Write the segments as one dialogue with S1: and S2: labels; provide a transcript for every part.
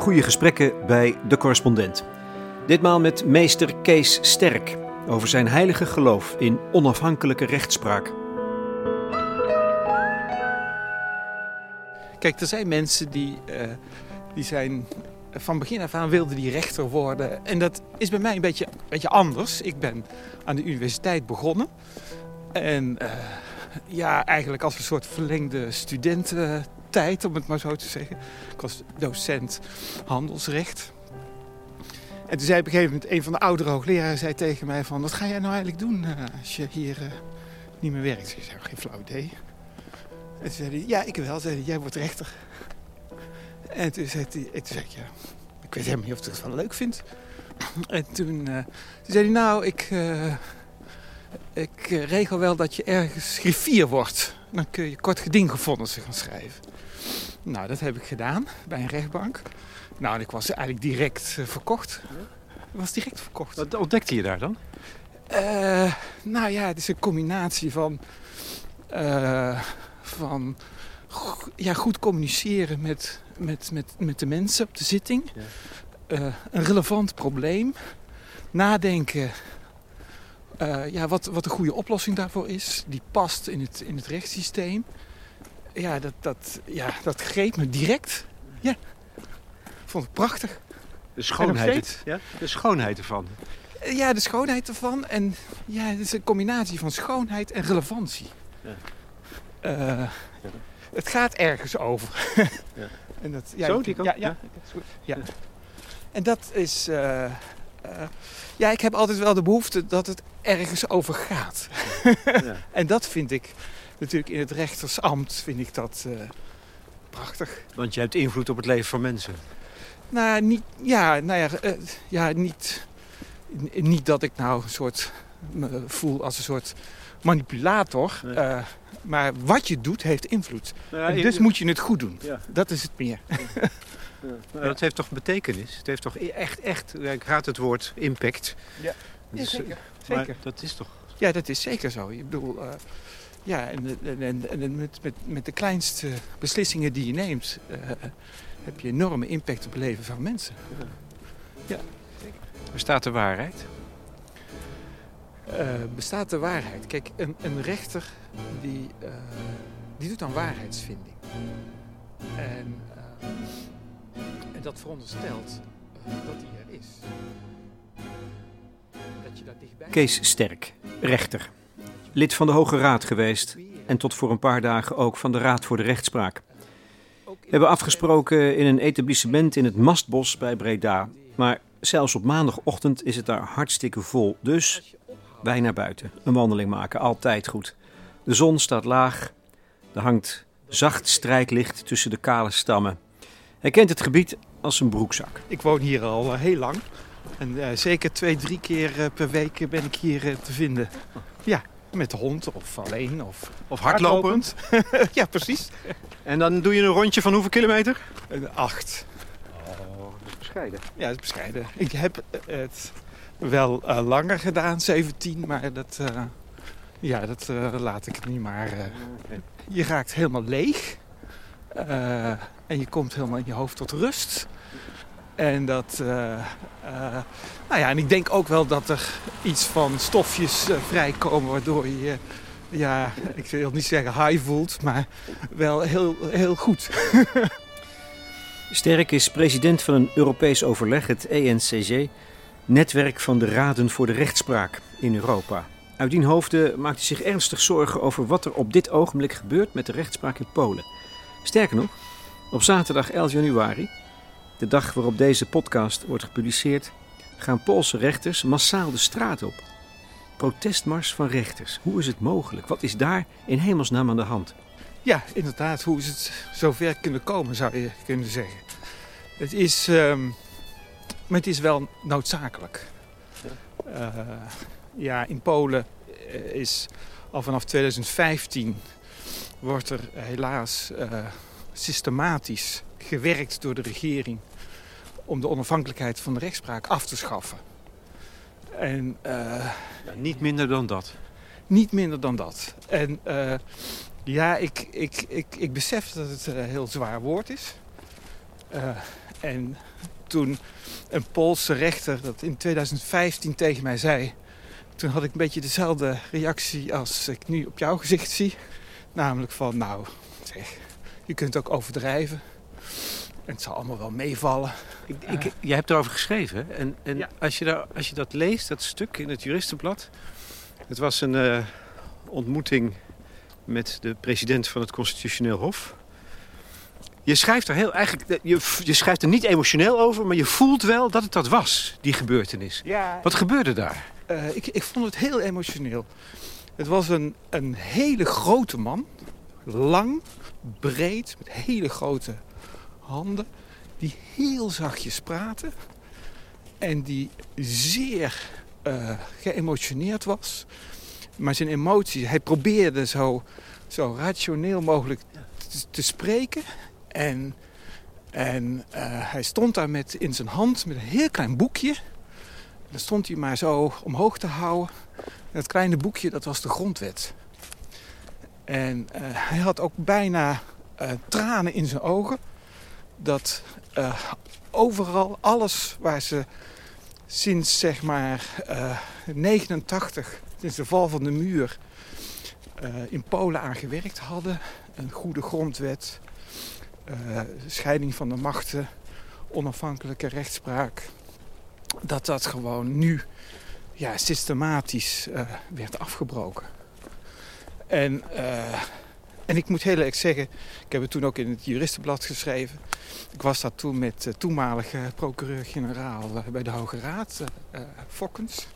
S1: Goede gesprekken bij De Correspondent. Ditmaal met meester Kees Sterk over zijn heilige geloof in onafhankelijke rechtspraak.
S2: Kijk, er zijn mensen die, uh, die zijn van begin af aan wilden die rechter worden. En dat is bij mij een beetje, beetje anders. Ik ben aan de universiteit begonnen. En uh, ja, eigenlijk als een soort verlengde studententijd, om het maar zo te zeggen. Ik was docent handelsrecht. En toen zei op een gegeven moment een van de oudere hoogleraren zei tegen mij van... wat ga jij nou eigenlijk doen uh, als je hier uh, niet meer werkt? Ik zei, geen flauw idee. En toen zei hij, ja, ik wel. Zei hij, jij wordt rechter. En toen zei, hij, toen zei ik, ja, ik weet helemaal niet of ik het wel leuk vind. En toen, toen zei hij, nou, ik, ik regel wel dat je ergens griffier wordt. Dan kun je kort gedingvonnissen gaan schrijven. Nou, dat heb ik gedaan bij een rechtbank. Nou, en ik was eigenlijk direct uh, verkocht. Ik was direct verkocht.
S1: Wat ontdekte je daar dan?
S2: Uh, nou ja, het is een combinatie van, uh, van ja, goed communiceren met, met, met, met de mensen op de zitting. Ja. een relevant probleem. Nadenken ja, wat, wat de goede oplossing daarvoor is. Die past in het, in het rechtssysteem. Ja, dat, dat, ja, dat greep me direct. Ja vond het prachtig.
S1: De schoonheid, ja? de schoonheid ervan.
S2: Ja, de schoonheid ervan. En ja, het is een combinatie van schoonheid en relevantie. Ja. Uh, ja. Het gaat ergens over.
S1: ja. en dat, ja, Zo, die
S2: ja, ja, ja. En dat is... Uh, uh, ja, ik heb altijd wel de behoefte dat het ergens over gaat. en dat vind ik natuurlijk in het rechtersambt vind ik dat prachtig.
S1: Want je hebt invloed op het leven van mensen.
S2: Nou, niet, ja, nou ja, uh, ja niet, niet dat ik nou een soort me voel als een soort manipulator. Nee. Uh, maar wat je doet heeft invloed. Nou ja, dus moet je het goed doen. Ja. Dat is het meer. Ja.
S1: Nou, dat heeft toch betekenis? Het heeft toch e-, echt, echt, ik raad het woord impact.
S2: Ja, dus, zeker. zeker.
S1: dat is toch...
S2: Ja, dat is zeker zo. Ik bedoel, uh, ja, en, en, en, met, met, met de kleinste beslissingen die je neemt heb je enorme impact op het leven van mensen. Ja,
S1: Bestaat de waarheid?
S2: Uh, bestaat de waarheid? Kijk, een, een rechter die, uh, die doet aan waarheidsvinding. En, en dat veronderstelt dat hij er is.
S1: Dat je daar dichtbij... Kees Sterk, rechter. Lid van de Hoge Raad geweest en tot voor een paar dagen ook van de Raad voor de Rechtspraak. We hebben afgesproken in een etablissement in het Mastbos bij Breda. Maar zelfs op maandagochtend is het daar hartstikke vol. Dus wij naar buiten. Een wandeling maken, altijd goed. De zon staat laag. Er hangt zacht strijklicht tussen de kale stammen. Hij kent het gebied als een broekzak.
S2: Ik woon hier al heel lang. En uh, zeker twee, drie keer uh, per week ben ik hier te vinden. Ja, met de hond of alleen of,
S1: of hardlopend.
S2: hardlopend. ja, precies.
S1: En dan doe je een rondje van hoeveel kilometer?
S2: acht.
S1: Oh, dat is bescheiden.
S2: Ja, dat is bescheiden. Ik heb het wel uh, langer gedaan, 17, maar dat, uh, ja, dat uh, laat ik niet maar. Okay. Je raakt helemaal leeg. en je komt helemaal in je hoofd tot rust. En dat, nou ja, en ik denk ook wel dat er iets van stofjes vrijkomen waardoor je ja, ik wil niet zeggen high voelt, maar wel heel, heel goed.
S1: Sterk is president van een Europees overleg, het ENCG, netwerk van de Raden voor de Rechtspraak in Europa. Uit die hoofde maakt hij zich ernstig zorgen over wat er op dit ogenblik gebeurt met de rechtspraak in Polen. Sterker nog, op zaterdag 11 januari, de dag waarop deze podcast wordt gepubliceerd, gaan Poolse rechters massaal de straat op protestmars van rechters. Hoe is het mogelijk? Wat is daar in hemelsnaam aan de hand?
S2: Ja, inderdaad. Hoe is het zover kunnen komen, zou je kunnen zeggen. Het is, um, maar het is wel noodzakelijk. Uh, ja, in Polen eh, is al vanaf 2015 wordt er helaas uh, systematisch gewerkt door de regering om de onafhankelijkheid van de rechtspraak af te schaffen.
S1: En, uh, ja, niet minder dan dat?
S2: Niet minder dan dat. En uh, ja, ik, ik, ik, ik besef dat het een heel zwaar woord is. Uh, En toen een Poolse rechter dat in 2015 tegen mij zei... toen had ik een beetje dezelfde reactie als ik nu op jouw gezicht zie. Namelijk van, nou, zeg, je kunt ook overdrijven. En het zal allemaal wel meevallen.
S1: Ik, ik, jij hebt erover geschreven. hè? En, en
S2: Ja.
S1: als, je daar, als je dat leest, dat stuk in het juristenblad. Het was een eh, ontmoeting met de president van het Constitutioneel Hof. Je schrijft er heel eigenlijk. Je, je schrijft er niet emotioneel over, maar je voelt wel dat het dat was, die gebeurtenis.
S2: Ja,
S1: Wat gebeurde daar?
S2: Eh, ik, ik vond het heel emotioneel. Het was een, een hele grote man. Lang, breed, met hele grote handen. Die heel zachtjes praatte. En die zeer eh, geëmotioneerd was. Maar zijn emoties, hij probeerde zo, zo rationeel mogelijk te, spreken. En, en eh, hij stond daar met, in zijn hand met een heel klein boekje. Dan stond hij maar zo omhoog te houden. En dat kleine boekje, dat was de grondwet. En eh, hij had ook bijna tranen in zijn ogen. Dat eh, overal, alles waar ze sinds zeg maar eh 89, sinds de val van de muur, eh, in Polen aan gewerkt hadden. Een goede grondwet, eh, scheiding van de machten, onafhankelijke rechtspraak dat dat gewoon nu ja, systematisch eh, werd afgebroken. En, eh, en ik moet heel eerlijk zeggen, ik heb het toen ook in het juristenblad geschreven. Ik was daar toen met de toenmalige procureur-generaal eh, bij de Hoge Raad, eh, eh, Fokkens.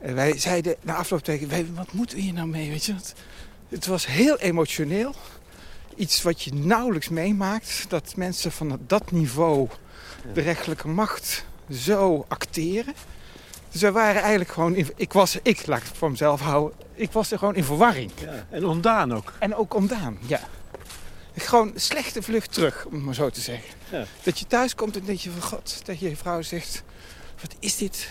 S2: En wij zeiden na afloop tegen wat moeten we hier nou mee? Weet je? Het, het was heel emotioneel. Iets wat je nauwelijks meemaakt. Dat mensen van dat niveau de rechterlijke macht zo acteren. Dus wij waren eigenlijk gewoon... In, ik was, ik laat het voor mezelf houden, ik was er gewoon in verwarring.
S1: En ontdaan ook.
S2: En ook ontdaan, ja. Gewoon slechte vlucht terug, om het maar zo te zeggen.
S1: Ja.
S2: Dat je thuis komt en denk je van god, dat je vrouw zegt... Wat is dit?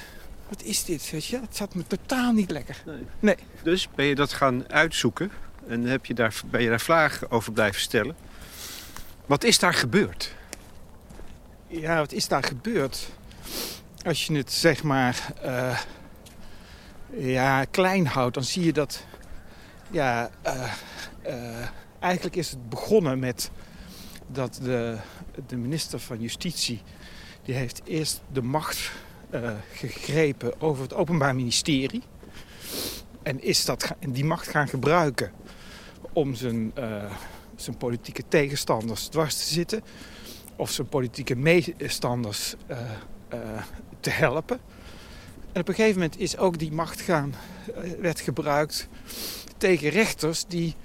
S2: Wat is dit? Weet je? Het zat me totaal niet lekker. Nee.
S1: Dus ben je dat gaan uitzoeken en heb je daar, ben je daar vragen over blijven stellen. Wat is daar gebeurd?
S2: Ja, wat is daar gebeurd? Als je het zeg maar eh, ja, klein houdt, dan zie je dat. Ja, eh, eh, eigenlijk is het begonnen met dat de, de minister van Justitie. die heeft eerst de macht gegrepen over het Openbaar Ministerie. En is dat, die macht gaan gebruiken om zijn, zijn politieke tegenstanders dwars te zitten of zijn politieke meestanders eh, te helpen. En op een gegeven moment is ook die macht gaan, eh, werd gebruikt tegen rechters die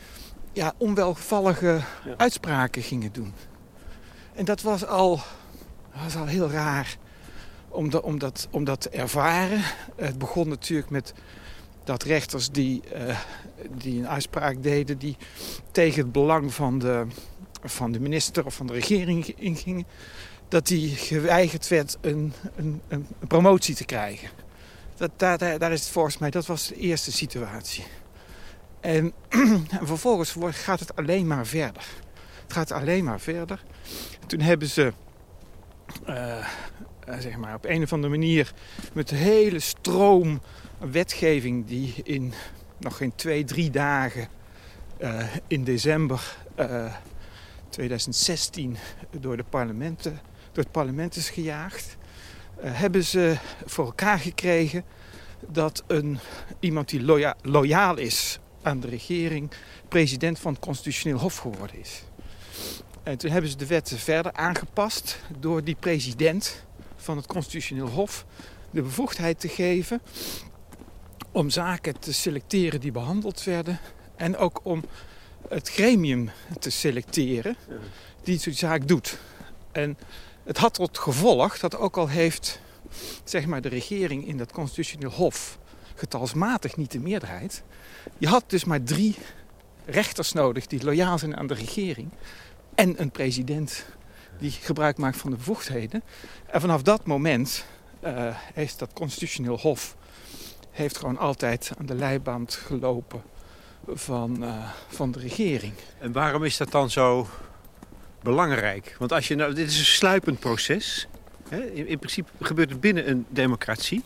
S2: ja, onwelgevallige
S1: Ja.
S2: uitspraken gingen doen. En dat was al, was al heel raar om, da- om, dat, om dat te ervaren. Het begon natuurlijk met dat rechters die, eh, die een uitspraak deden die tegen het belang van de, van de minister of van de regering ingingen, dat die geweigerd werd een, een, een promotie te krijgen. Dat, daar, daar, is het volgens mij, dat was de eerste situatie. En, en vervolgens gaat het alleen maar verder. Het gaat alleen maar verder. Toen hebben ze, eh, eh, zeg maar, op een of andere manier met de hele stroom wetgeving die in nog geen twee, drie dagen eh, in december eh, 2016 door, de parlementen, door het parlement is gejaagd, eh, hebben ze voor elkaar gekregen dat een, iemand die loya- loyaal is aan de regering president van het Constitutioneel Hof geworden is. En toen hebben ze de wetten verder aangepast door die president van het Constitutioneel Hof de bevoegdheid te geven om zaken te selecteren die behandeld werden en ook om het gremium te selecteren die zo'n zaak doet. En het had tot gevolg dat ook al heeft zeg maar, de regering in dat constitutioneel hof getalsmatig niet de meerderheid. Je had dus maar drie rechters nodig die loyaal zijn aan de regering. En een president die gebruik maakt van de bevoegdheden. En vanaf dat moment eh, heeft dat constitutioneel hof heeft gewoon altijd aan de leiband gelopen van, eh, van de regering.
S1: En waarom is dat dan zo belangrijk. Want als je nou, dit is een sluipend proces. Hè? In, in principe gebeurt het binnen een democratie.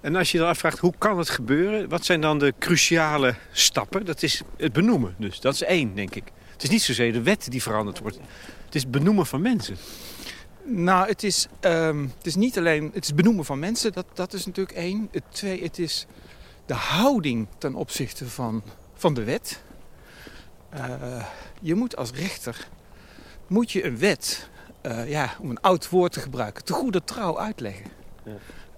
S1: En als je dan afvraagt hoe kan het gebeuren, wat zijn dan de cruciale stappen? Dat is het benoemen dus. Dat is één, denk ik. Het is niet zozeer de wet die veranderd wordt. Het is het benoemen van mensen.
S2: Nou, het is, ehm, het is niet alleen het is benoemen van mensen, dat, dat is natuurlijk één. Het twee, het is de houding ten opzichte van, van de wet. Eh, je moet als rechter moet je een wet, eh, ja, om een oud woord te gebruiken, te goede trouw uitleggen.
S1: Ja.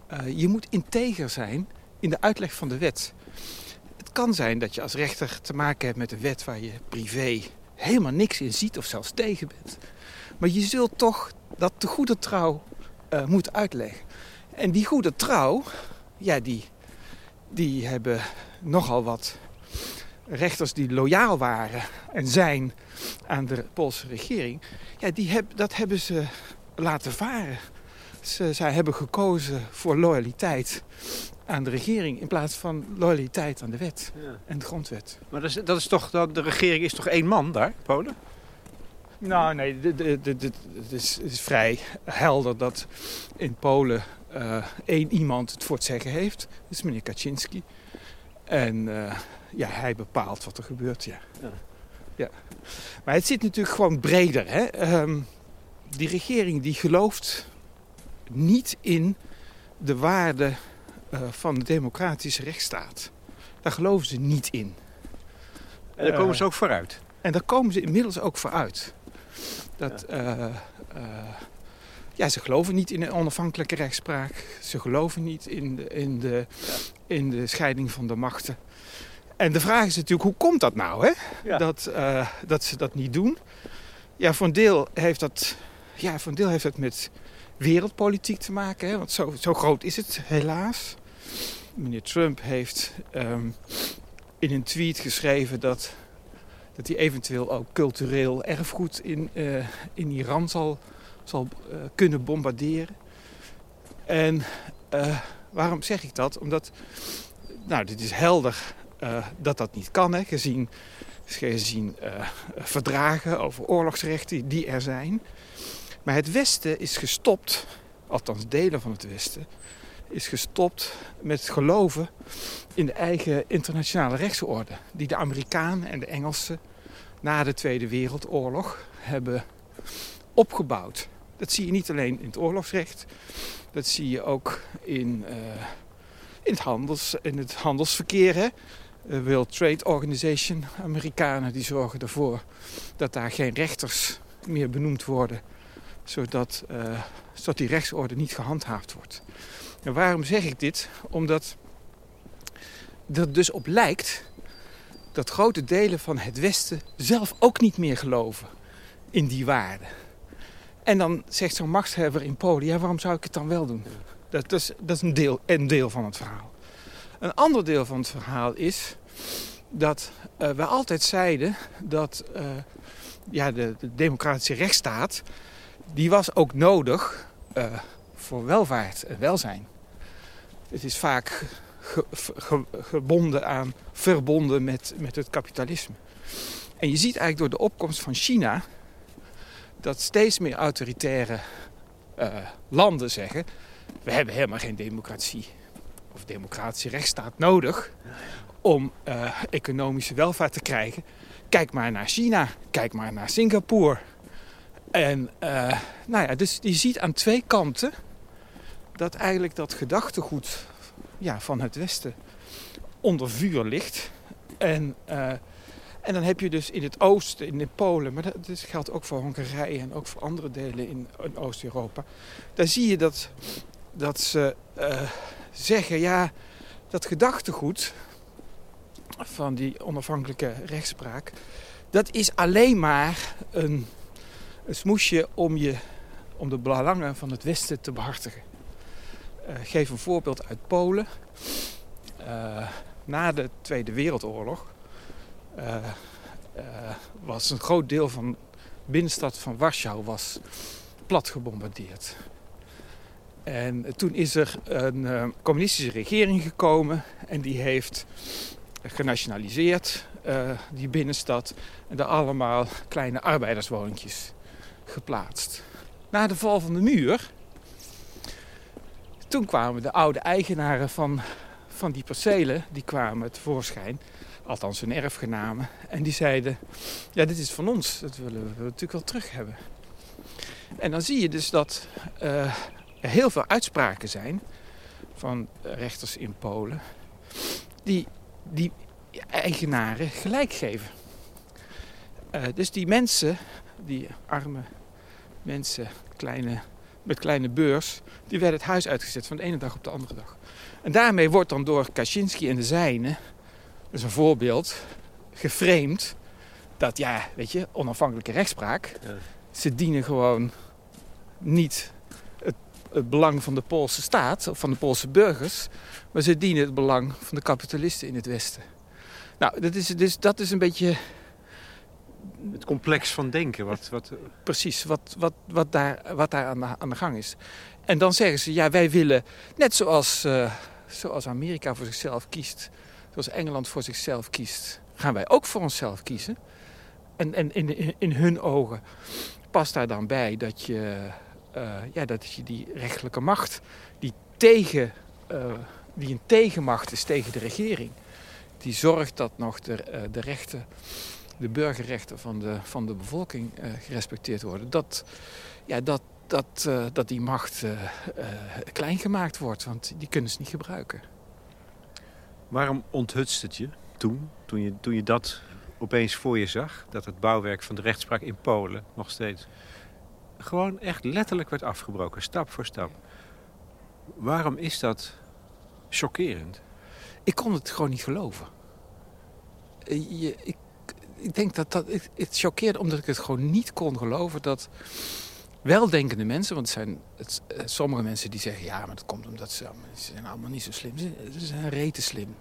S2: Eh, je moet integer zijn in de uitleg van de wet. Het kan zijn dat je als rechter te maken hebt met een wet waar je privé helemaal niks in ziet of zelfs tegen bent. Maar je zult toch dat te goede trouw uh, moeten uitleggen. En die goede trouw, ja, die, die hebben nogal wat rechters die loyaal waren en zijn aan de Poolse regering. Ja, die heb, dat hebben ze laten varen. Ze, zij hebben gekozen voor loyaliteit aan de regering in plaats van loyaliteit aan de wet
S1: Ja.
S2: en de grondwet.
S1: Maar dat is, dat is toch, dat, de regering is toch één man daar, Polen?
S2: Nou, nee, het is, is vrij helder dat in Polen eh, één iemand het voor het zeggen heeft. Dat is meneer Kaczynski. En eh, ja, hij bepaalt wat er gebeurt, ja.
S1: Ja.
S2: ja. Maar het zit natuurlijk gewoon breder. Hè? Ehm, die regering die gelooft niet in de waarde eh, van de democratische rechtsstaat. Daar geloven ze niet in.
S1: En daar komen
S2: Eh,
S1: ze ook vooruit.
S2: En daar komen ze inmiddels ook voor uit. Dat, eh, eh, ja, ze geloven niet in een onafhankelijke rechtspraak. Ze geloven niet in de, in, de, in de scheiding van de machten. En de vraag is natuurlijk, hoe komt dat nou, hè?
S1: Ja.
S2: Dat, eh, dat ze dat niet doen? Ja, voor een deel heeft dat, ja, voor een deel heeft dat met wereldpolitiek te maken. Hè? Want zo, zo groot is het helaas. Meneer Trump heeft ehm, in een tweet geschreven dat dat hij eventueel ook cultureel erfgoed in, eh, in Iran zal, zal eh, kunnen bombarderen. En waarom zeg ik dat? Omdat, nou, dit is helder eh, dat dat niet kan, hè, gezien, gezien eh, verdragen over oorlogsrechten die er zijn. Maar het Westen is gestopt, althans delen van het Westen, is gestopt met geloven in de eigen internationale rechtsorde. Die de Amerikanen en de Engelsen na de Tweede Wereldoorlog hebben opgebouwd. Dat zie je niet alleen in het oorlogsrecht, dat zie je ook in, eh, in, het, handels, in het handelsverkeer. Hè? De World Trade Organization, Amerikanen die zorgen ervoor dat daar geen rechters meer benoemd worden, zodat, eh, zodat die rechtsorde niet gehandhaafd wordt. En waarom zeg ik dit? Omdat er dus op lijkt dat grote delen van het Westen zelf ook niet meer geloven in die waarden. En dan zegt zo'n machtshebber in Polen, ja, waarom zou ik het dan wel doen? Dat, is, dat is een, deel, een deel van het verhaal. Een ander deel van het verhaal is dat eh, we altijd zeiden dat eh, ja, de, de democratische rechtsstaat, die was ook nodig eh, voor welvaart en welzijn. Het is vaak ge- ge- gebonden aan, verbonden met, met het kapitalisme. En je ziet eigenlijk door de opkomst van China dat steeds meer autoritaire landen zeggen: we hebben helemaal geen democratie of democratische rechtsstaat nodig om eh, economische welvaart te krijgen. Kijk maar naar China, kijk maar naar Singapore. En eh, nou ja, dus je ziet aan twee kanten dat eigenlijk dat gedachtegoed ja, van het Westen onder vuur ligt. En, eh, en dan heb je dus in het oosten, in Polen, maar dat, geldt ook voor Hongarije en ook voor andere delen in, Oost-Europa. Daar zie je dat, dat ze zeggen, ja, dat gedachtegoed van die onafhankelijke rechtspraak, dat is alleen maar een, smoesje om, je, om de belangen van het Westen te behartigen. Eh, Ik geef een voorbeeld uit Polen. Eh, na de Tweede Wereldoorlog eh, was een groot deel van de binnenstad van Warschau was plat gebombardeerd. En toen is er een eh, communistische regering gekomen en die heeft genationaliseerd uh, die binnenstad en daar allemaal kleine arbeiderswoontjes geplaatst. Na de val van de muur, toen kwamen de oude eigenaren van, van die percelen, die kwamen tevoorschijn, althans hun erfgenamen, en die zeiden, ja dit is van ons, dat willen we natuurlijk wel terug hebben. En dan zie je dus dat uh, er heel veel uitspraken zijn van rechters in Polen die, die eigenaren gelijk geven. Uh, dus die mensen, die arme mensen, kleine, met kleine beurs, die werden het huis uitgezet van de ene dag op de andere dag. En daarmee wordt dan door Kaczynski en de zijnen, dus een voorbeeld, geframed dat ja, weet je, onafhankelijke rechtspraak, ja. ze dienen gewoon niet het, belang van de Poolse staat of van de Poolse burgers, maar ze dienen het belang van de kapitalisten in het Westen. Nou, dat is, dus, dat is een beetje.
S1: Het complex van denken. Wat, wat...
S2: Precies, wat, wat, wat daar, wat daar aan, de, aan de gang is. En dan zeggen ze: ja, wij willen, net zoals, uh, zoals Amerika voor zichzelf kiest, zoals Engeland voor zichzelf kiest, gaan wij ook voor onszelf kiezen. En, en in, in, in hun ogen past daar dan bij dat je, ja, dat je die rechtelijke macht, die, tegen, uh, die een tegenmacht is tegen de regering, die zorgt dat nog de, uh, de rechten, de burgerrechten van de, van de bevolking gerespecteerd worden. Dat, ja, dat, dat, dat die macht klein gemaakt wordt, want die kunnen ze niet gebruiken.
S1: Waarom onthutst het je toen, toen je, toen je dat opeens voor je zag? Dat het bouwwerk van de rechtspraak in Polen nog steeds gewoon echt letterlijk werd afgebroken, stap voor stap. Waarom is dat chockerend?
S2: Ik kon het gewoon niet geloven. Eh, ik, ik denk dat dat. Het choqueerde omdat ik het gewoon niet kon geloven dat weldenkende mensen, want het zijn het, eh, sommige mensen die zeggen ja, maar dat komt omdat ze, zijn allemaal niet zo slim. Ze, ze zijn rete slim,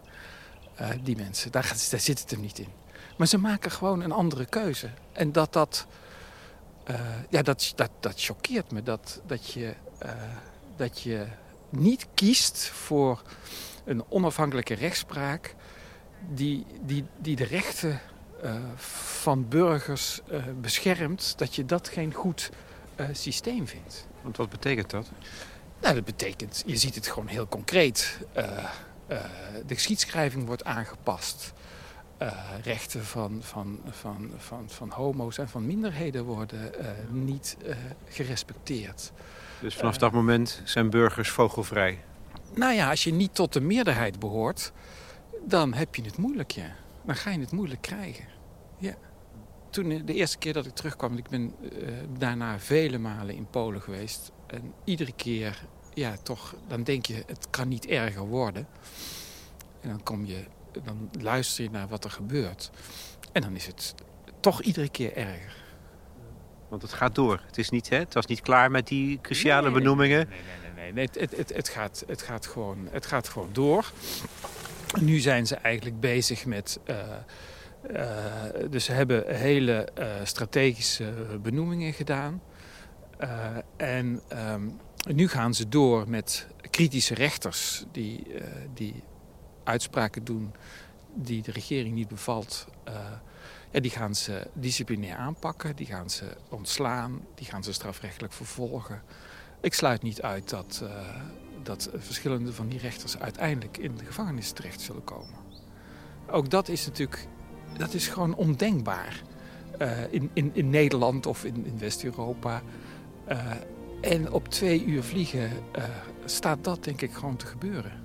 S2: uh, die mensen. Daar, daar zit het hem niet in. Maar ze maken gewoon een andere keuze. En dat dat. Uh, ja, dat, dat, dat choqueert me. Dat, dat, je, uh, dat je niet kiest voor een onafhankelijke rechtspraak. die, die, die de rechten uh, van burgers beschermt. Dat je dat geen goed systeem vindt.
S1: Want wat betekent dat?
S2: Nou, dat betekent, je ziet het gewoon heel concreet. de geschiedschrijving wordt aangepast. Uh, rechten van, van, van, van, van homo's en van minderheden worden uh, niet uh, gerespecteerd.
S1: Dus vanaf dat moment zijn burgers vogelvrij?
S2: Nou ja, als je niet tot de meerderheid behoort, dan heb je het moeilijk, ja. Dan ga je het moeilijk krijgen. Ja. Toen de eerste keer dat ik terugkwam, ik ben daarna vele malen in Polen geweest. En iedere keer, ja, toch, dan denk je, het kan niet erger worden. En dan kom je dan luister je naar wat er gebeurt. En dan is het toch iedere keer erger.
S1: Want het gaat door. Het, is niet, hè? het was niet klaar met die cruciale nee, benoemingen.
S2: Nee, nee, nee. nee, nee. Het, het, het, gaat, het, gaat gewoon, het gaat gewoon door. Nu zijn ze eigenlijk bezig met. Uh, uh, dus ze hebben hele uh, strategische benoemingen gedaan. en um, nu gaan ze door met kritische rechters die, die uitspraken doen die de regering niet bevalt, uh, ja, die gaan ze disciplinair aanpakken, die gaan ze ontslaan, die gaan ze strafrechtelijk vervolgen. Ik sluit niet uit dat, uh, dat verschillende van die rechters uiteindelijk in de gevangenis terecht zullen komen. Ook dat is natuurlijk, dat is gewoon ondenkbaar uh, in, in, in Nederland of in, in West-Europa. en op twee uur vliegen staat dat denk ik gewoon te gebeuren.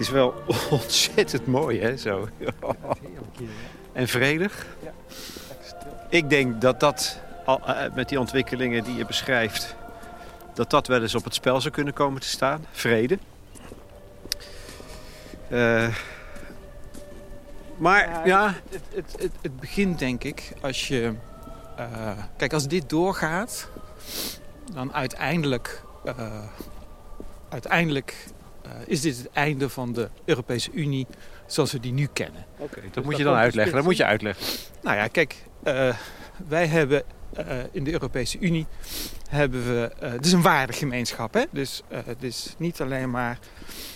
S1: Het is wel ontzettend mooi, hè? Zo. En vredig. Ik denk dat dat, eh, met die ontwikkelingen die je beschrijft... dat dat wel eens op het spel zou kunnen komen te staan. Vrede. Uh, maar ja...
S2: Het, het, het, het, begint denk ik als je... uh, kijk, als dit doorgaat, dan uiteindelijk, uh, uiteindelijk is dit het einde van de Europese Unie zoals we die nu kennen.
S1: Oké, okay, dat dus moet je dan uitleggen. Dat moet je uitleggen.
S2: Nou ja, kijk, wij hebben in de Europese Unie hebben we, het is een waardegemeenschap, hè? Dus het is niet alleen maar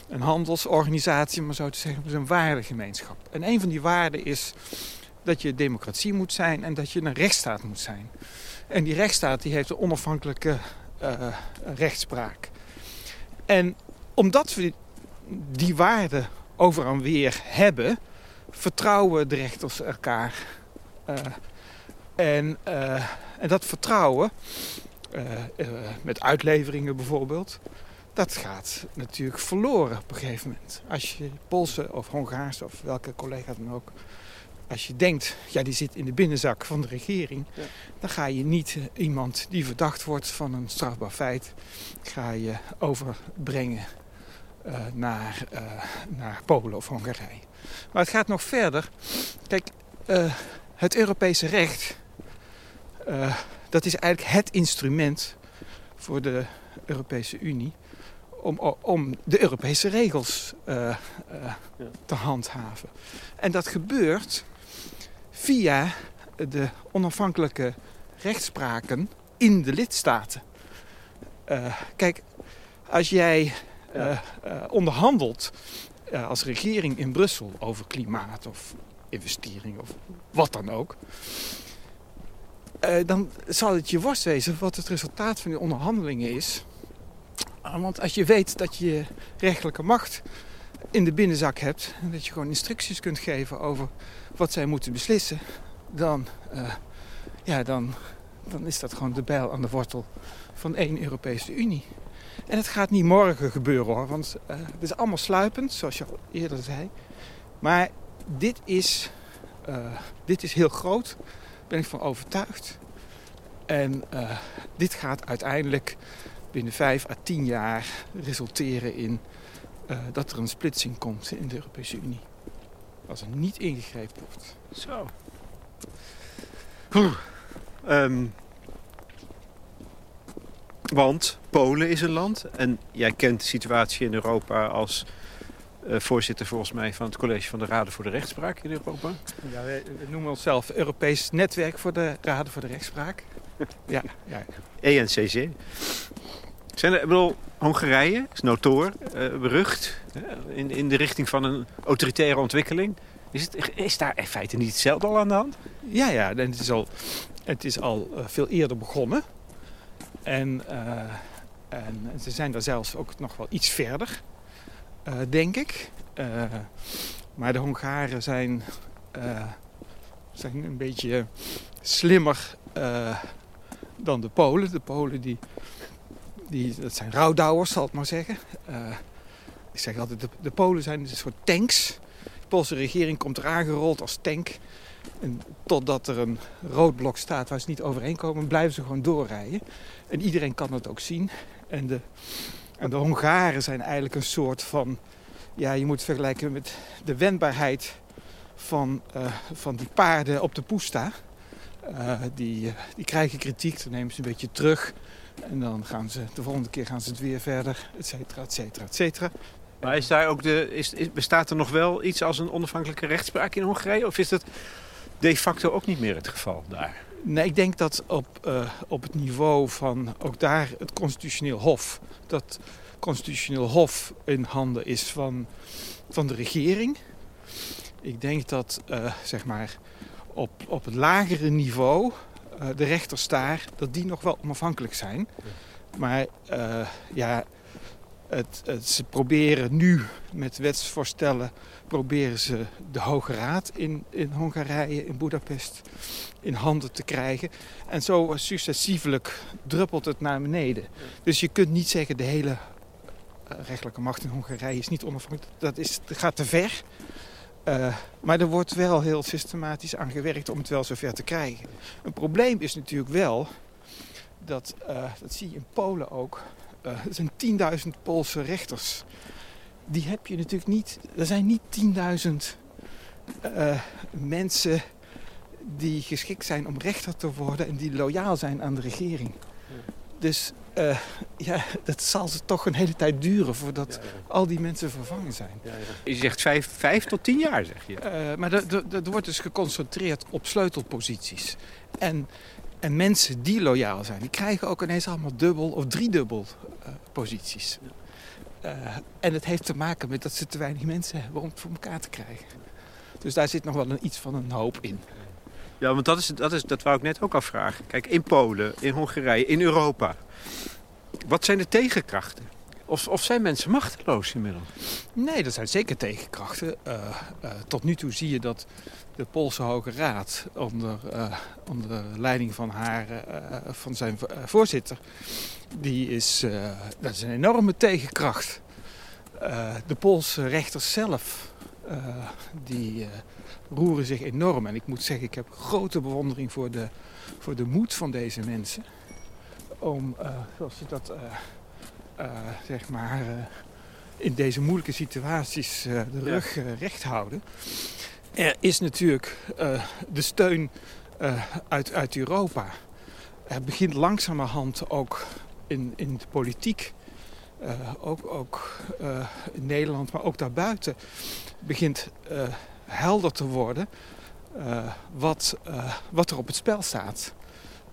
S2: een handelsorganisatie, maar zo te zeggen, het is een waardegemeenschap. En een van die waarden is dat je democratie moet zijn en dat je een rechtsstaat moet zijn. En die rechtsstaat die heeft een onafhankelijke uh, rechtspraak. En omdat we die waarden over en weer hebben, vertrouwen de rechters elkaar. Uh, en, uh, en dat vertrouwen, met uitleveringen bijvoorbeeld, dat gaat natuurlijk verloren op een gegeven moment. Als je Poolse of Hongaarse of welke collega dan ook als je denkt, ja, die zit in de binnenzak van de regering, ja. dan ga je niet eh, iemand die verdacht wordt van een strafbaar feit, ga je overbrengen uh, naar, uh, naar Polen of Hongarije. Maar het gaat nog verder. Kijk, het Europese recht, dat is eigenlijk het instrument voor de Europese Unie om, om de Europese regels ja. te handhaven. En dat gebeurt via de onafhankelijke rechtspraken in de lidstaten. Kijk, als jij uh, uh, onderhandelt als regering in Brussel over klimaat of investering of wat dan ook. dan zal het je worst wezen wat het resultaat van die onderhandelingen is. Want als je weet dat je rechtelijke macht in de binnenzak hebt en dat je gewoon instructies kunt geven over wat zij moeten beslissen, dan, ja, dan, dan is dat gewoon de bijl aan de wortel van één Europese Unie. En het gaat niet morgen gebeuren hoor, want uh, het is allemaal sluipend, zoals je al eerder zei. Maar dit is, uh, dit is heel groot, daar ben ik van overtuigd. En dit gaat uiteindelijk binnen vijf à tien jaar resulteren in dat er een splitsing komt in de Europese Unie. Als er niet ingegrepen wordt.
S1: Zo. Um, want Polen is een land. En jij kent de situatie in Europa als uh, voorzitter volgens mij van het college van de Raden voor de Rechtspraak in Europa.
S2: Ja, we, we noemen onszelf Europees Netwerk voor de Raden voor de Rechtspraak. ja, ja.
S1: ENCC. Zijn er, ik bedoel, Hongarije is notoor, uh, berucht, in, in de richting van een autoritaire ontwikkeling. Is, het, is daar in feite niet hetzelfde al aan de hand?
S2: Ja, ja het is al, het is al uh, veel eerder begonnen. En, uh, en ze zijn daar zelfs ook nog wel iets verder, denk ik. maar de Hongaren zijn, een beetje slimmer dan de Polen. De Polen die die, dat zijn rouwdouwers, zal ik maar zeggen. Ik zeg altijd, de, de, Polen zijn een soort tanks. De Poolse regering komt er aangerold als tank. En totdat er een rood blok staat waar ze niet overheen komen, blijven ze gewoon doorrijden. En iedereen kan dat ook zien. En de, en de Hongaren zijn eigenlijk een soort van... Ja, je moet het vergelijken met de wendbaarheid van, uh, van die paarden op de poesta. Uh, die, die krijgen kritiek, dan nemen ze een beetje terug. En dan gaan ze, de volgende keer gaan ze het weer verder, et cetera, et cetera, et cetera.
S1: Maar is daar ook de, is, is, bestaat er nog wel iets als een onafhankelijke rechtspraak in Hongarije? Of is dat de facto ook niet meer het geval daar?
S2: Nee, ik denk dat op, uh, op het niveau van ook daar het constitutioneel hof... dat constitutioneel hof in handen is van, van de regering. Ik denk dat, uh, zeg maar, op, op het lagere niveau uh, de rechters daar, dat die nog wel onafhankelijk zijn. Maar ja, het, het, ze proberen nu met wetsvoorstellen proberen ze de Hoge Raad in, Hongarije, in Budapest, in handen te krijgen. En zo successievelijk druppelt het naar beneden. Dus je kunt niet zeggen de hele uh, rechtelijke macht in Hongarije is niet onafhankelijk. Dat, is, dat gaat te ver. Uh, maar er wordt wel heel systematisch aan gewerkt om het wel zover te krijgen. Een probleem is natuurlijk wel dat, uh, dat zie je in Polen ook, uh, er zijn 10.000 Poolse rechters. Die heb je natuurlijk niet, er zijn niet 10.000 mensen die geschikt zijn om rechter te worden en die loyaal zijn aan de regering. Dus uh, ja, dat zal ze toch een hele tijd duren voordat al die mensen vervangen zijn.
S1: Je zegt vijf, vijf tot tien jaar, zeg je.
S2: Uh, maar er wordt dus geconcentreerd op sleutelposities. En, en mensen die loyaal zijn, die krijgen ook ineens allemaal dubbel of driedubbel uh, posities. en het heeft te maken met dat ze te weinig mensen hebben om het voor elkaar te krijgen. Dus daar zit nog wel een, iets van een hoop in.
S1: Ja, want dat, is, dat, is, dat wou ik net ook afvragen. Kijk, in Polen, in Hongarije, in Europa. Wat zijn de tegenkrachten? Of, of zijn mensen machteloos inmiddels?
S2: Nee, dat zijn zeker tegenkrachten. Uh, uh, tot nu toe zie je dat de Poolse Hoge Raad onder, uh, onder leiding van, haar, van zijn voorzitter... Die is, dat is een enorme tegenkracht. de Poolse rechters zelf die roeren zich enorm. En ik moet zeggen, ik heb grote bewondering voor de, voor de moed van deze mensen. Om, zoals ze dat, zeg maar, in deze moeilijke situaties de rug recht houden. Er is natuurlijk de steun uit, uit Europa. Er begint langzamerhand ook in, in de politiek uh, ook, ook in Nederland, maar ook daarbuiten, begint helder te worden wat, wat er op het spel staat.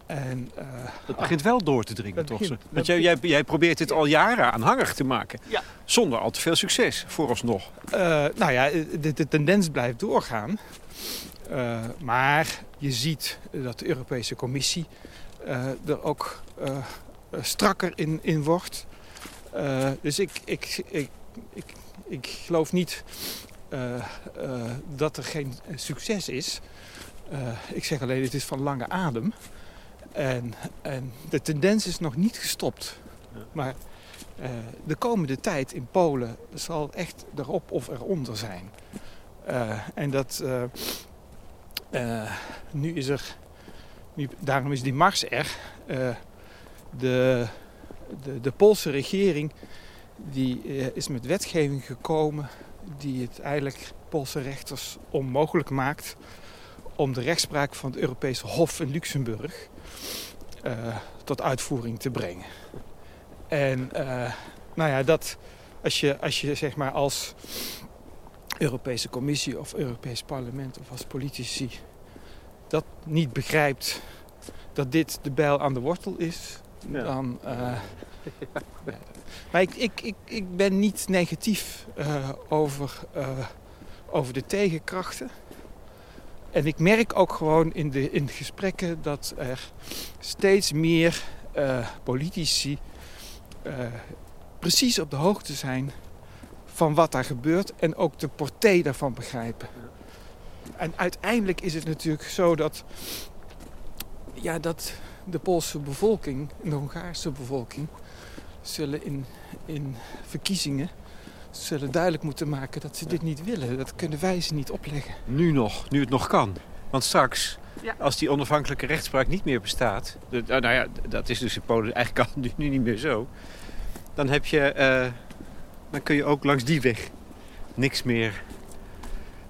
S1: En, uh, dat begint wel door te dringen, toch? Begint, Want jij, jij, jij, probeert dit al jaren aanhangig te maken. Ja. Zonder al te veel succes, vooralsnog.
S2: nou ja, de, de, tendens blijft doorgaan. maar je ziet dat de Europese Commissie er ook strakker in, in wordt. dus ik, ik, ik, ik, ik geloof niet uh, uh, dat er geen succes is. Uh, ik zeg alleen, het is van lange adem. En, en de tendens is nog niet gestopt. Maar de komende tijd in Polen zal echt erop of eronder zijn. en dat... nu is er... Nu, daarom is die mars er. de, de, de Poolse regering die is met wetgeving gekomen die het eigenlijk Poolse rechters onmogelijk maakt om de rechtspraak van het Europese Hof in Luxemburg tot uitvoering te brengen. En uh, nou ja, dat als je, als je zeg maar als Europese Commissie of Europees Parlement of als politici dat niet begrijpt dat dit de bijl aan de wortel is, ja. dan, uh, ja, maar ik, ik, ik, ik ben niet negatief uh, over, uh, over de tegenkrachten. En ik merk ook gewoon in de, in gesprekken dat er steeds meer uh, politici precies op de hoogte zijn van wat daar gebeurt en ook de portée daarvan begrijpen. En uiteindelijk is het natuurlijk zo dat, ja, dat de Poolse bevolking de Hongaarse bevolking zullen in, in verkiezingen zullen duidelijk moeten maken dat ze dit niet willen. Dat kunnen wij ze niet opleggen.
S1: Nu nog, nu het nog kan. Want straks, ja. als die onafhankelijke rechtspraak niet meer bestaat... De, nou ja, dat is dus in Polen eigenlijk al nu, nu niet meer zo... dan, heb je, uh, dan kun je ook langs die weg niks meer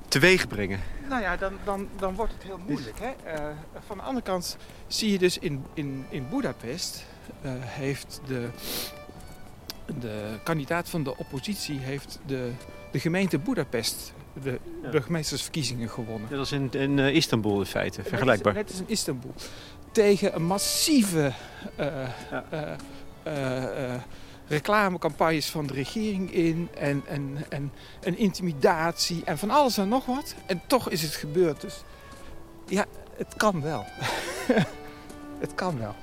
S1: teweeg brengen.
S2: Nou ja, dan, dan, dan wordt het heel moeilijk. Hè? Uh, van de andere kant zie je dus in, in, in Budapest... Uh, heeft de de kandidaat van de oppositie heeft de, de gemeente Budapest de ja. burgemeestersverkiezingen gewonnen.
S1: Dat is in, in uh, Istanbul in feite, vergelijkbaar.
S2: Net is in Istanbul. Tegen een massieve uh, ja. uh, reclamecampagnes van de regering in en, en, en, en intimidatie en van alles en nog wat. En toch is het gebeurd. Dus ja, het kan wel. het kan wel.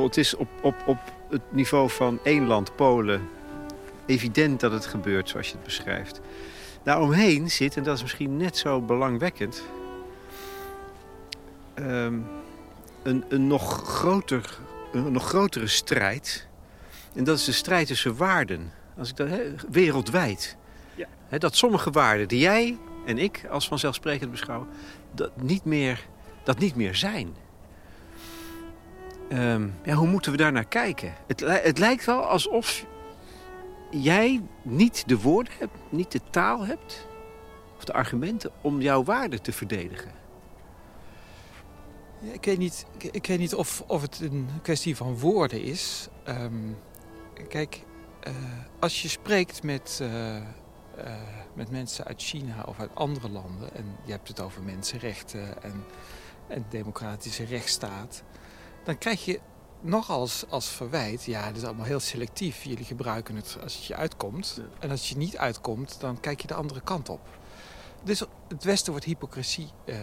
S1: Het is op, op, op het niveau van één land, Polen, evident dat het gebeurt zoals je het beschrijft. Daaromheen zit, en dat is misschien net zo belangwekkend... Um, een, een, nog groter, een nog grotere strijd. En dat is de strijd tussen waarden. Als ik dat, wereldwijd.
S2: Ja.
S1: Dat sommige waarden die jij en ik als vanzelfsprekend beschouwen, dat niet meer, dat niet meer zijn. Ehm, ja, hoe moeten we daar naar kijken? Het, het lijkt wel alsof jij niet de woorden hebt, niet de taal hebt, of de argumenten om jouw waarden te verdedigen.
S2: Ja, ik weet niet, ik weet niet of, of het een kwestie van woorden is. Ehm, kijk, eh, als je spreekt met, eh, eh, met mensen uit China of uit andere landen... en je hebt het over mensenrechten en, en democratische rechtsstaat... dan krijg je nogal als, als verwijt... ja, het is allemaal heel selectief. Jullie gebruiken het als het je uitkomt.
S1: Ja.
S2: En als het je niet uitkomt, dan kijk je de andere kant op. Dus het Westen wordt hypocrisie eh,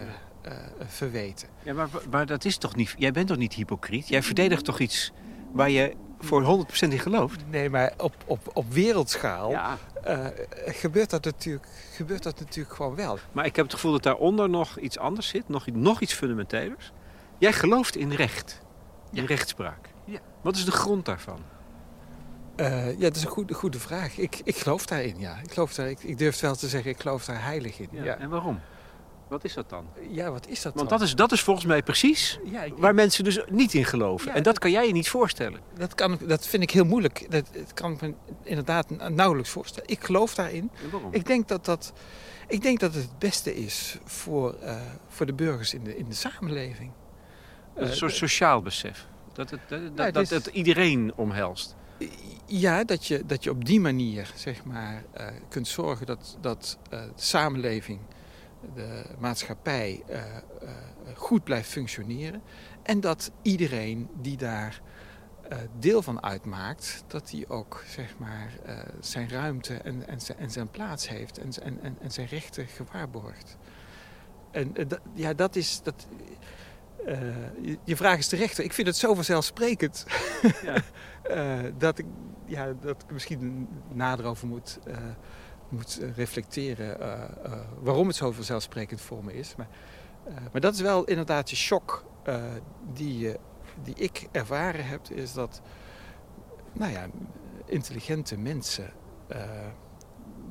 S2: verweten.
S1: Ja, maar, maar dat is toch niet. Jij bent toch niet hypocriet? Jij verdedigt toch iets waar je voor 100% in gelooft?
S2: Nee, maar op, op, op wereldschaal
S1: Ja.
S2: gebeurt, dat natuurlijk, gebeurt dat natuurlijk gewoon wel.
S1: Maar ik heb het gevoel dat daaronder nog iets anders zit, nog, nog iets fundamentelers. Jij gelooft in recht, in
S2: Ja.
S1: rechtspraak.
S2: Ja.
S1: Wat is de grond daarvan?
S2: Eh, ja, dat is een goede, goede vraag. Ik, ik geloof daarin, ja. Ik, geloof daar, ik, ik durf wel te zeggen, ik geloof daar heilig in. Ja, ja.
S1: En waarom? Wat is dat dan?
S2: wat is dat
S1: Want
S2: dan?
S1: dat is, dat is volgens mij precies
S2: Ja, ik-
S1: waar mensen dus niet in geloven.
S2: Ja,
S1: en dat kan jij je niet voorstellen.
S2: dat, kan, dat vind ik heel moeilijk. Dat, dat kan ik me inderdaad nauwelijks voorstellen. Ik geloof daarin.
S1: En waarom?
S2: Ik denk dat, dat, ik denk dat het het beste is voor, eh, voor de burgers in de, in de samenleving.
S1: Een
S2: Eh,
S1: soort sociaal besef. Dat het, dat, dat,
S2: het
S1: dat
S2: is-
S1: het iedereen omhelst.
S2: Ja, dat je, dat je op die manier zeg maar, eh, kunt zorgen dat, dat eh, de samenleving, de maatschappij eh, eh, goed blijft functioneren. En dat iedereen die daar eh, deel van uitmaakt, dat die ook zeg maar, eh, zijn ruimte en, en, zijn, en zijn plaats heeft en, en, en, zijn rechten gewaarborgt. En eh, ja, dat is. Dat, eh, je, je vraag is terecht. Ik vind het zo vanzelfsprekend.
S1: Ja.
S2: Eh, dat, ik, ja, dat ik misschien nader over moet, eh, moet reflecteren waarom het zo vanzelfsprekend voor me is. Maar, maar dat is wel inderdaad de shock die, die ik ervaren heb, is dat nou ja, intelligente mensen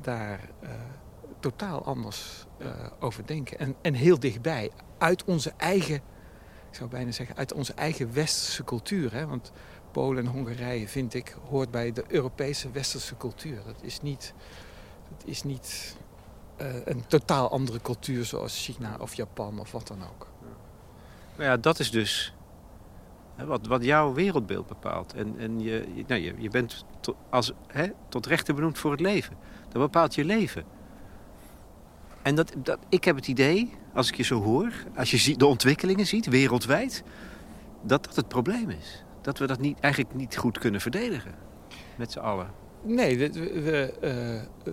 S2: daar totaal anders over denken. En, en heel dichtbij, uit onze eigen, ik zou bijna zeggen, uit onze eigen westerse cultuur. Hè? Want Polen en Hongarije, vind ik, hoort bij de Europese westerse cultuur. Dat is niet, dat is niet eh, een totaal andere cultuur zoals China of Japan of wat dan ook.
S1: Maar ja, dat is dus wat, wat jouw wereldbeeld bepaalt. En, en je, nou, je, je bent als, hè, tot rechter benoemd voor het leven. Dat bepaalt je leven. En dat, dat, ik heb het idee, als ik je zo hoor, als je de ontwikkelingen ziet wereldwijd, dat dat het probleem is. Dat we dat niet, eigenlijk niet goed kunnen verdedigen. Met z'n allen.
S2: Nee, we, we, eh,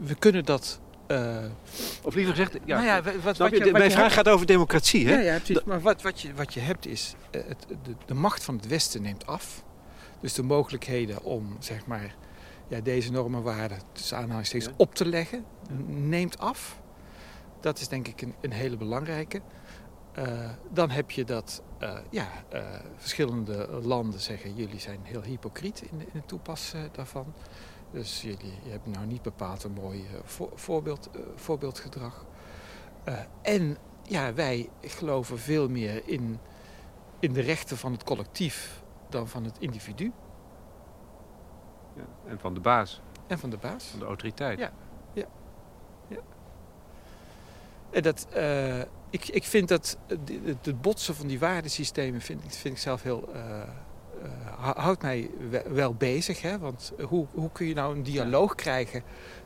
S2: we- kunnen dat. eh,
S1: Of liever gezegd, ja,
S2: nou ja, wat, wat
S1: je? mijn vraag
S2: hebt-
S1: gaat over democratie. Hè?
S2: Ja, ja, precies. Maar wat, wat, je, wat je hebt is, eh, het, de, de macht van het Westen neemt af. Dus de mogelijkheden om, zeg maar, ja, deze normen waarden tussen aanhalingstekens op te leggen, neemt af. Dat is denk ik een, een hele belangrijke. Eh, dan heb je dat eh, ja, eh, verschillende landen zeggen, jullie zijn heel hypocriet in, in het toepassen daarvan. Dus jullie je hebben nou niet bepaald een mooi voor- voorbeeld, voorbeeldgedrag. En ja, wij geloven veel meer in, in de rechten van het collectief dan van het individu
S1: Ja, En van de baas,
S2: en van de baas.
S1: van de autoriteit.
S2: Ja. En dat, eh, ik, ik vind dat het, het- botsen van die waardesystemen vind, ik- vind ik zelf heel. eh, eh, hou- houdt mij we- wel bezig. Hè? Want hoe, hoe kun je nou een dialoog krijgen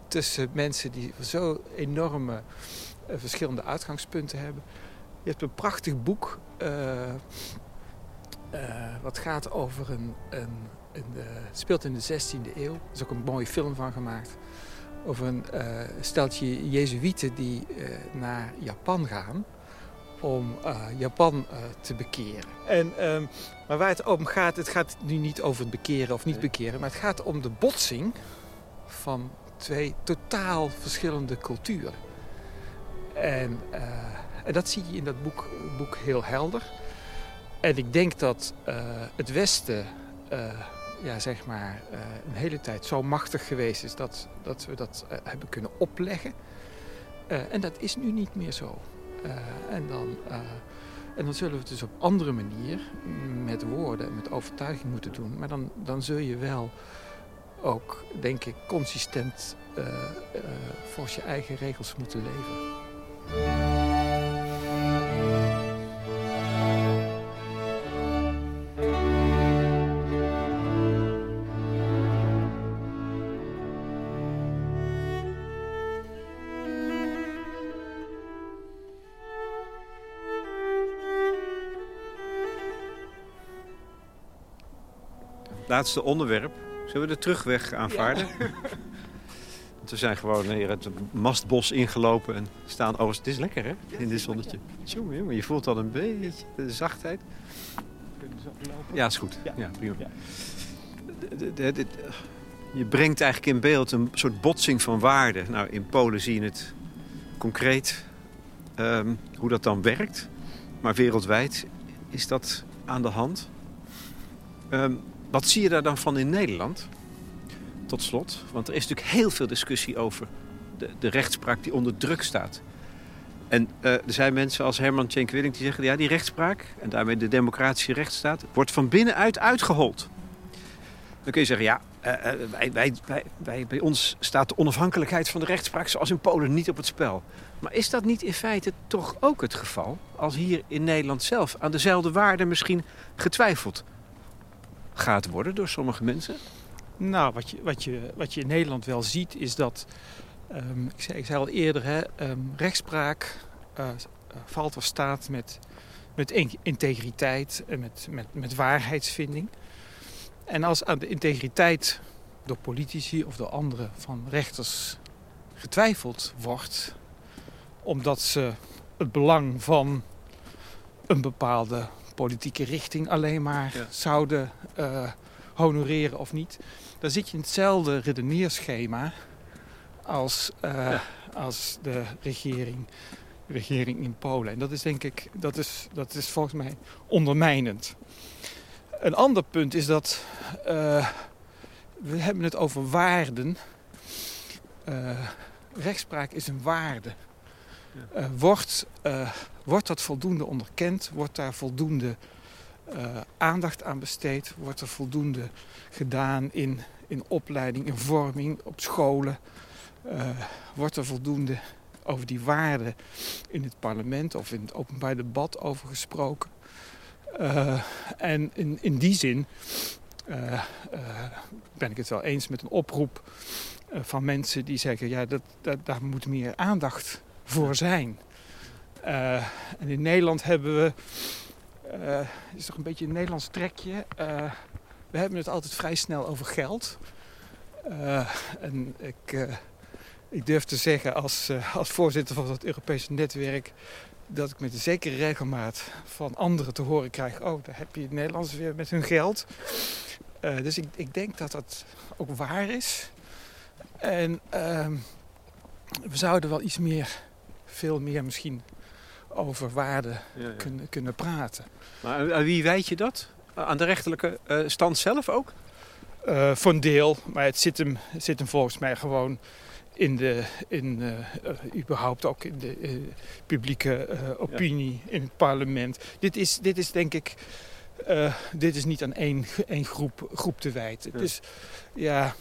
S2: tussen mensen die zo enorme eh, verschillende uitgangspunten hebben? Je hebt een prachtig boek. eh, eh, wat gaat over een. een, een eh, het speelt in de 16e eeuw. Er is ook een mooie film van gemaakt over een eh, steltje Jezuïeten die eh, naar Japan gaan om eh, Japan te bekeren. En, ehm, maar waar het om gaat, het gaat nu niet over het bekeren of niet bekeren, maar het gaat om de botsing van twee totaal verschillende culturen. En, en dat zie je in dat boek, boek heel helder. en ik denk dat het Westen ja, zeg maar, een hele tijd zo machtig geweest is dat, dat we dat hebben kunnen opleggen. en dat is nu niet meer zo. en dan en dan zullen we het dus op andere manier met woorden en met overtuiging moeten doen. Maar dan, dan zul je wel ook, denk ik, consistent volgens je eigen regels moeten leven.
S1: Laatste onderwerp. Zullen we de terugweg aanvaarden? we zijn gewoon hier het mastbos ingelopen en staan... Oh, het is lekker hè, in dit zonnetje. Jongen, jongen, je voelt al een beetje de zachtheid. Ja, is goed. Ja, prima. Je brengt eigenlijk in beeld een soort botsing van waarden. Nou, in Polen zie je het concreet um, hoe dat dan werkt. Maar wereldwijd is dat aan de hand. Um, wat zie je daar dan van in Nederland? Tot slot, want er is natuurlijk heel veel discussie over de, de rechtspraak die onder druk staat. En uh, er zijn mensen als Herman Tjenk-Willink die zeggen... ja, die rechtspraak en daarmee de democratische rechtsstaat... wordt van binnenuit uitgehold. Dan kun je zeggen, ja, uh, wij, wij, wij, wij, bij ons staat de onafhankelijkheid van de rechtspraak... zoals in Polen niet op het spel. Maar is dat niet in feite toch ook het geval... als hier in Nederland zelf aan dezelfde waarden misschien getwijfeld gaat worden door sommige mensen?
S2: Nou, wat je, wat je, wat je in Nederland wel ziet is dat, um, ik, zei, ik zei al eerder, hè, um, rechtspraak uh, valt of staat met, met integriteit en met, met, met waarheidsvinding. En als aan de integriteit door politici of door anderen van rechters getwijfeld wordt, omdat ze het belang van een bepaalde politieke richting alleen maar zouden uh, honoreren of niet. Dan zit je in hetzelfde redeneerschema als, uh, als de regering, regering in Polen. En dat is denk ik, dat is, dat is volgens mij ondermijnend. Een ander punt is dat uh, we hebben het over waarden. rechtspraak is een waarde. Uh, wordt, wordt dat voldoende onderkend? Wordt daar voldoende uh, aandacht aan besteed? Wordt er voldoende gedaan in, in opleiding, in vorming, op scholen? wordt er voldoende over die waarden in het parlement of in het openbaar debat over gesproken? en in, in die zin ben ik het wel eens met een oproep van mensen die zeggen: ja, dat, dat, daar moet meer aandacht voor zijn. Uh, en in Nederland hebben we, uh, is toch een beetje een Nederlands trekje. Uh, we hebben het altijd vrij snel over geld. en ik, ik durf te zeggen als, als voorzitter van het Europese netwerk dat ik met een zekere regelmaat van anderen te horen krijg: oh, daar heb je het Nederlands weer met hun geld. dus ik, ik denk dat dat ook waar is. En ehm, we zouden wel iets meer veel meer misschien over waarden Kunnen, kunnen praten.
S1: Maar aan wie weet je dat? Aan de rechterlijke uh, stand zelf ook?
S2: Uh, voor een deel, maar het zit hem, het zit hem volgens mij gewoon in de, in, uh, überhaupt ook in de publieke opinie, in het parlement. Dit is, dit is denk ik, dit is niet aan één, één groep, groep te wijten. Het is, ja,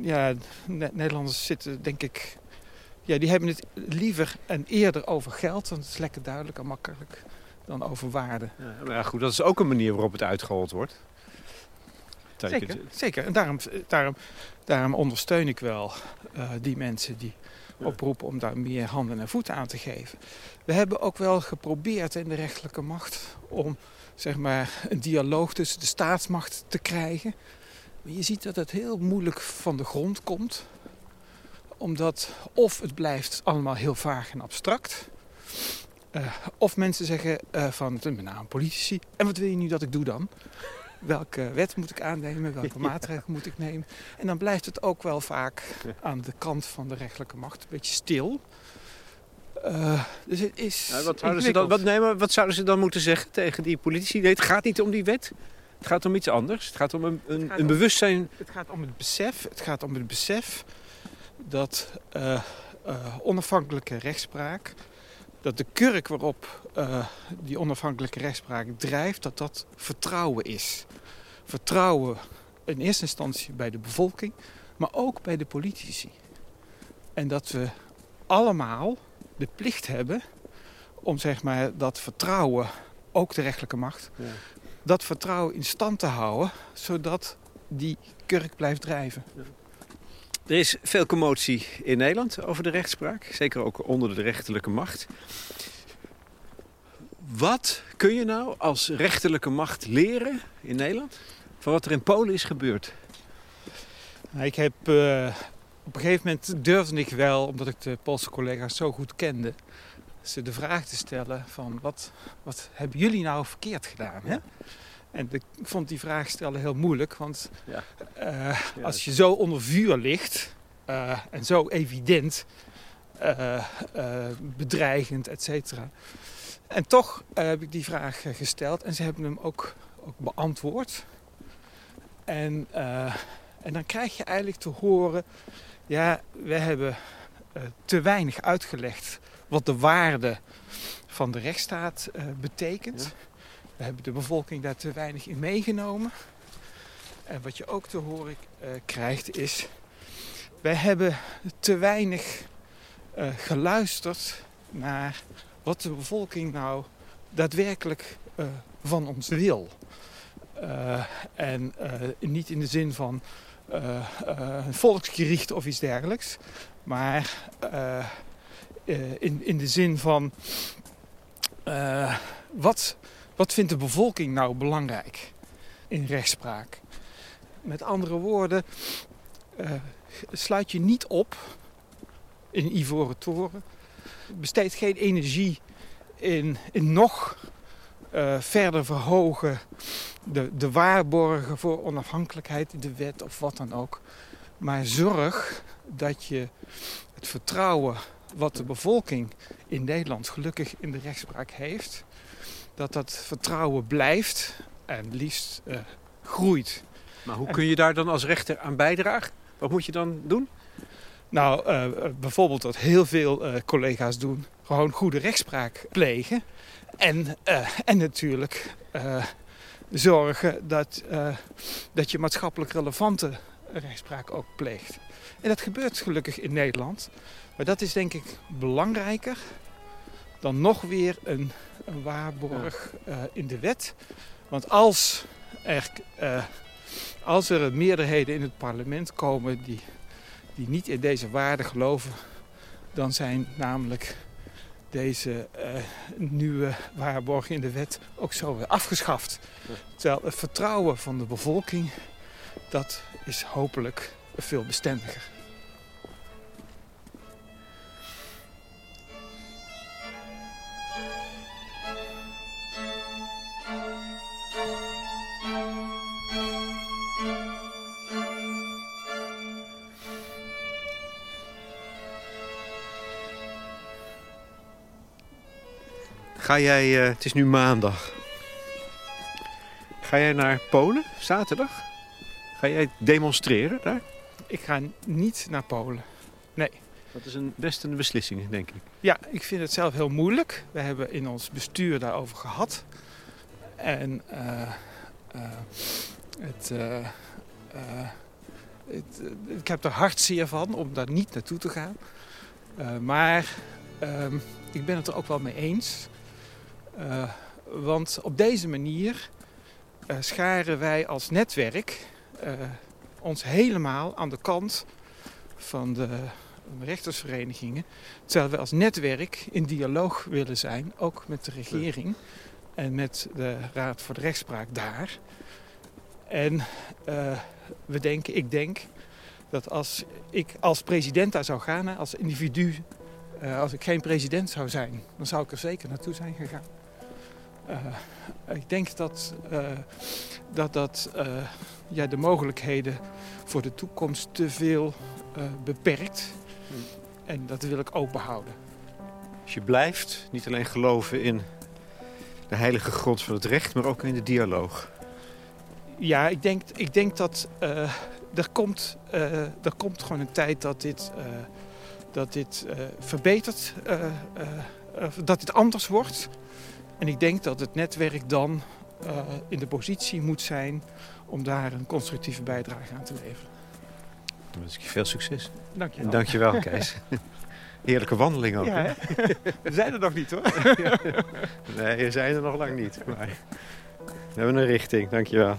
S2: ja, Nederlanders zitten denk ik... Ja, die hebben het liever en eerder over geld. Want het is lekker duidelijk en makkelijk dan over waarde.
S1: Ja, maar ja, goed, dat is ook een manier waarop het uitgehold wordt.
S2: Zeker, zeker. En daarom, daarom, daarom ondersteun ik wel uh, die mensen die oproepen om daar meer handen en voeten aan te geven. We hebben ook wel geprobeerd in de rechterlijke macht om zeg maar, een dialoog tussen de staatsmacht te krijgen. Maar je ziet dat het heel moeilijk van de grond komt. Omdat of het blijft allemaal heel vaag en abstract. Uh, of mensen zeggen uh, van, met name politici, en wat wil je nu dat ik doe dan? Welke wet moet ik aannemen? Welke maatregelen moet ik nemen? En dan blijft het ook wel vaak aan de kant van de rechtelijke macht een beetje stil. Uh, dus het is.
S1: Ja, wat, zouden ze dan, wat, nee, maar wat zouden ze dan moeten zeggen tegen die politici? Nee, het gaat niet om die wet. Het gaat om iets anders. Het gaat om een, een, een bewustzijn.
S2: Het gaat om het besef. Het gaat om het besef dat uh, uh, onafhankelijke rechtspraak. Dat de kurk waarop die onafhankelijke rechtspraak drijft, dat dat vertrouwen is. Vertrouwen in eerste instantie bij de bevolking, maar ook bij de politici. En dat we allemaal de plicht hebben om zeg maar, dat vertrouwen, ook de rechterlijke macht, ja. dat vertrouwen in stand te houden, zodat die kurk blijft drijven. Ja.
S1: Er is veel commotie in Nederland over de rechtspraak, zeker ook onder de rechterlijke macht. Wat kun je nou als rechterlijke macht leren in Nederland van wat er in Polen is gebeurd?
S2: Nou, ik heb uh, op een gegeven moment durfde ik wel, omdat ik de Poolse collega's zo goed kende, ze de vraag te stellen van wat, wat hebben jullie nou verkeerd gedaan? Hè? En ik vond die vraag stellen heel moeilijk, want ja. Uh, als je zo onder vuur ligt uh, en zo evident, uh, bedreigend, et cetera. En toch heb ik die vraag gesteld en ze hebben hem ook, ook beantwoord. En, en dan krijg je eigenlijk te horen ja, we hebben te weinig uitgelegd wat de waarde van de rechtsstaat betekent. Hebben de bevolking daar te weinig in meegenomen. En wat je ook te horen uh, krijgt is... wij hebben te weinig geluisterd naar wat de bevolking nou daadwerkelijk van ons wil. en niet in de zin van volksgericht of iets dergelijks. Maar in, in de zin van wat, wat vindt de bevolking nou belangrijk in rechtspraak? Met andere woorden, sluit je niet op in Ivoren Toren. Besteed geen energie in, in nog uh, verder verhogen, de, de waarborgen voor onafhankelijkheid in de wet of wat dan ook. Maar zorg dat je het vertrouwen wat de bevolking in Nederland gelukkig in de rechtspraak heeft, dat dat vertrouwen blijft en liefst uh, groeit.
S1: Maar hoe kun je daar dan als rechter aan bijdragen? Wat moet je dan doen?
S2: Nou, uh, bijvoorbeeld wat heel veel uh, collega's doen, gewoon goede rechtspraak plegen. En, en natuurlijk zorgen dat, dat je maatschappelijk relevante rechtspraak ook pleegt. En dat gebeurt gelukkig in Nederland. Maar dat is denk ik belangrijker dan nog weer een, een waarborg in de wet. Want als er, als er meerderheden in het parlement komen die, die niet in deze waarden geloven, dan zijn namelijk deze uh, nieuwe waarborg in de wet ook zo weer afgeschaft. Terwijl het vertrouwen van de bevolking, dat is hopelijk veel bestendiger.
S1: Ga jij, uh, het is nu maandag. Ga jij naar Polen zaterdag? Ga jij demonstreren daar?
S2: Ik ga niet naar Polen. Nee.
S1: Dat is een, best een beslissing, denk ik.
S2: Ja, ik vind het zelf heel moeilijk. We hebben in ons bestuur daarover gehad. En uh, uh, het, het, ik heb er hartzeer van om daar niet naartoe te gaan. maar ehm, ik ben het er ook wel mee eens uh, want op deze manier uh, scharen wij als netwerk uh, ons helemaal aan de kant van de rechtersverenigingen. Terwijl we als netwerk in dialoog willen zijn, ook met de regering en met de Raad voor de Rechtspraak daar. En we denken, ik denk dat als ik als president daar zou gaan, als individu, als ik geen president zou zijn, dan zou ik er zeker naartoe zijn gegaan. Uh, ik denk dat uh, dat, dat uh, ja, de mogelijkheden voor de toekomst te veel beperkt. Hmm. En dat wil ik ook behouden.
S1: Dus je blijft niet alleen geloven in de heilige grond van het recht, maar ook in de dialoog.
S2: Ja, ik denk, ik denk dat uh, er, komt, uh, er komt gewoon een tijd dat dit, uh, dat dit verbetert, dat dit anders wordt. En ik denk dat het netwerk dan in de positie moet zijn om daar een constructieve bijdrage aan te leveren.
S1: Dan wens ik je veel succes.
S2: Dank je wel.
S1: Dank je wel, Kees. Heerlijke wandeling ook.
S2: Ja, we zijn er nog niet hoor.
S1: nee, we zijn er nog lang niet. Maar we hebben een richting, dankjewel.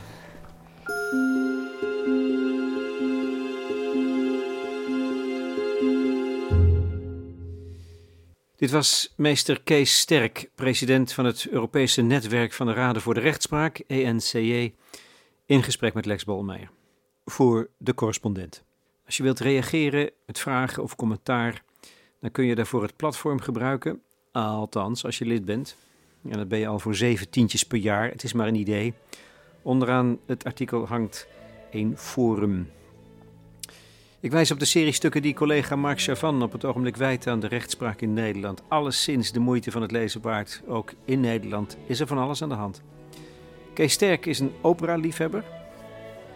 S1: Dit was meester Kees Sterk, president van het Europese netwerk van de Raden voor de Rechtspraak, ENCJ, in gesprek met Lex Bolmeijer. Voor de correspondent. Als je wilt reageren met vragen of commentaar, dan kun je daarvoor het platform gebruiken. Althans, als je lid bent. En dat ben je al voor zeven tientjes per jaar. Het is maar een idee. Onderaan het artikel hangt een forum. Ik wijs op de serie stukken die collega Mark Chavan op het ogenblik wijt aan de rechtspraak in Nederland. Alleszins de moeite van het lezen waard. Ook in Nederland is er van alles aan de hand. Kees Sterk is een opera-liefhebber.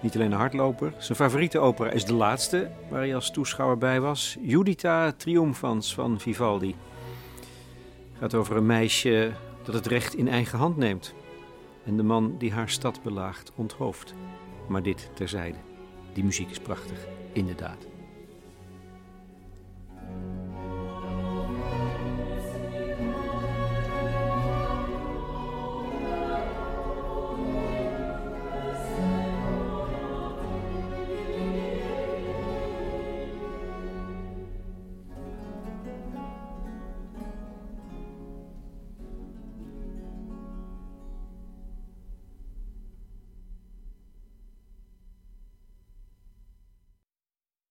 S1: Niet alleen een hardloper. Zijn favoriete opera is de laatste, waar hij als toeschouwer bij was. Judita Triumphans van Vivaldi. Het gaat over een meisje dat het recht in eigen hand neemt. En de man die haar stad belaagt onthoofd. Maar dit terzijde. Die muziek is prachtig, inderdaad.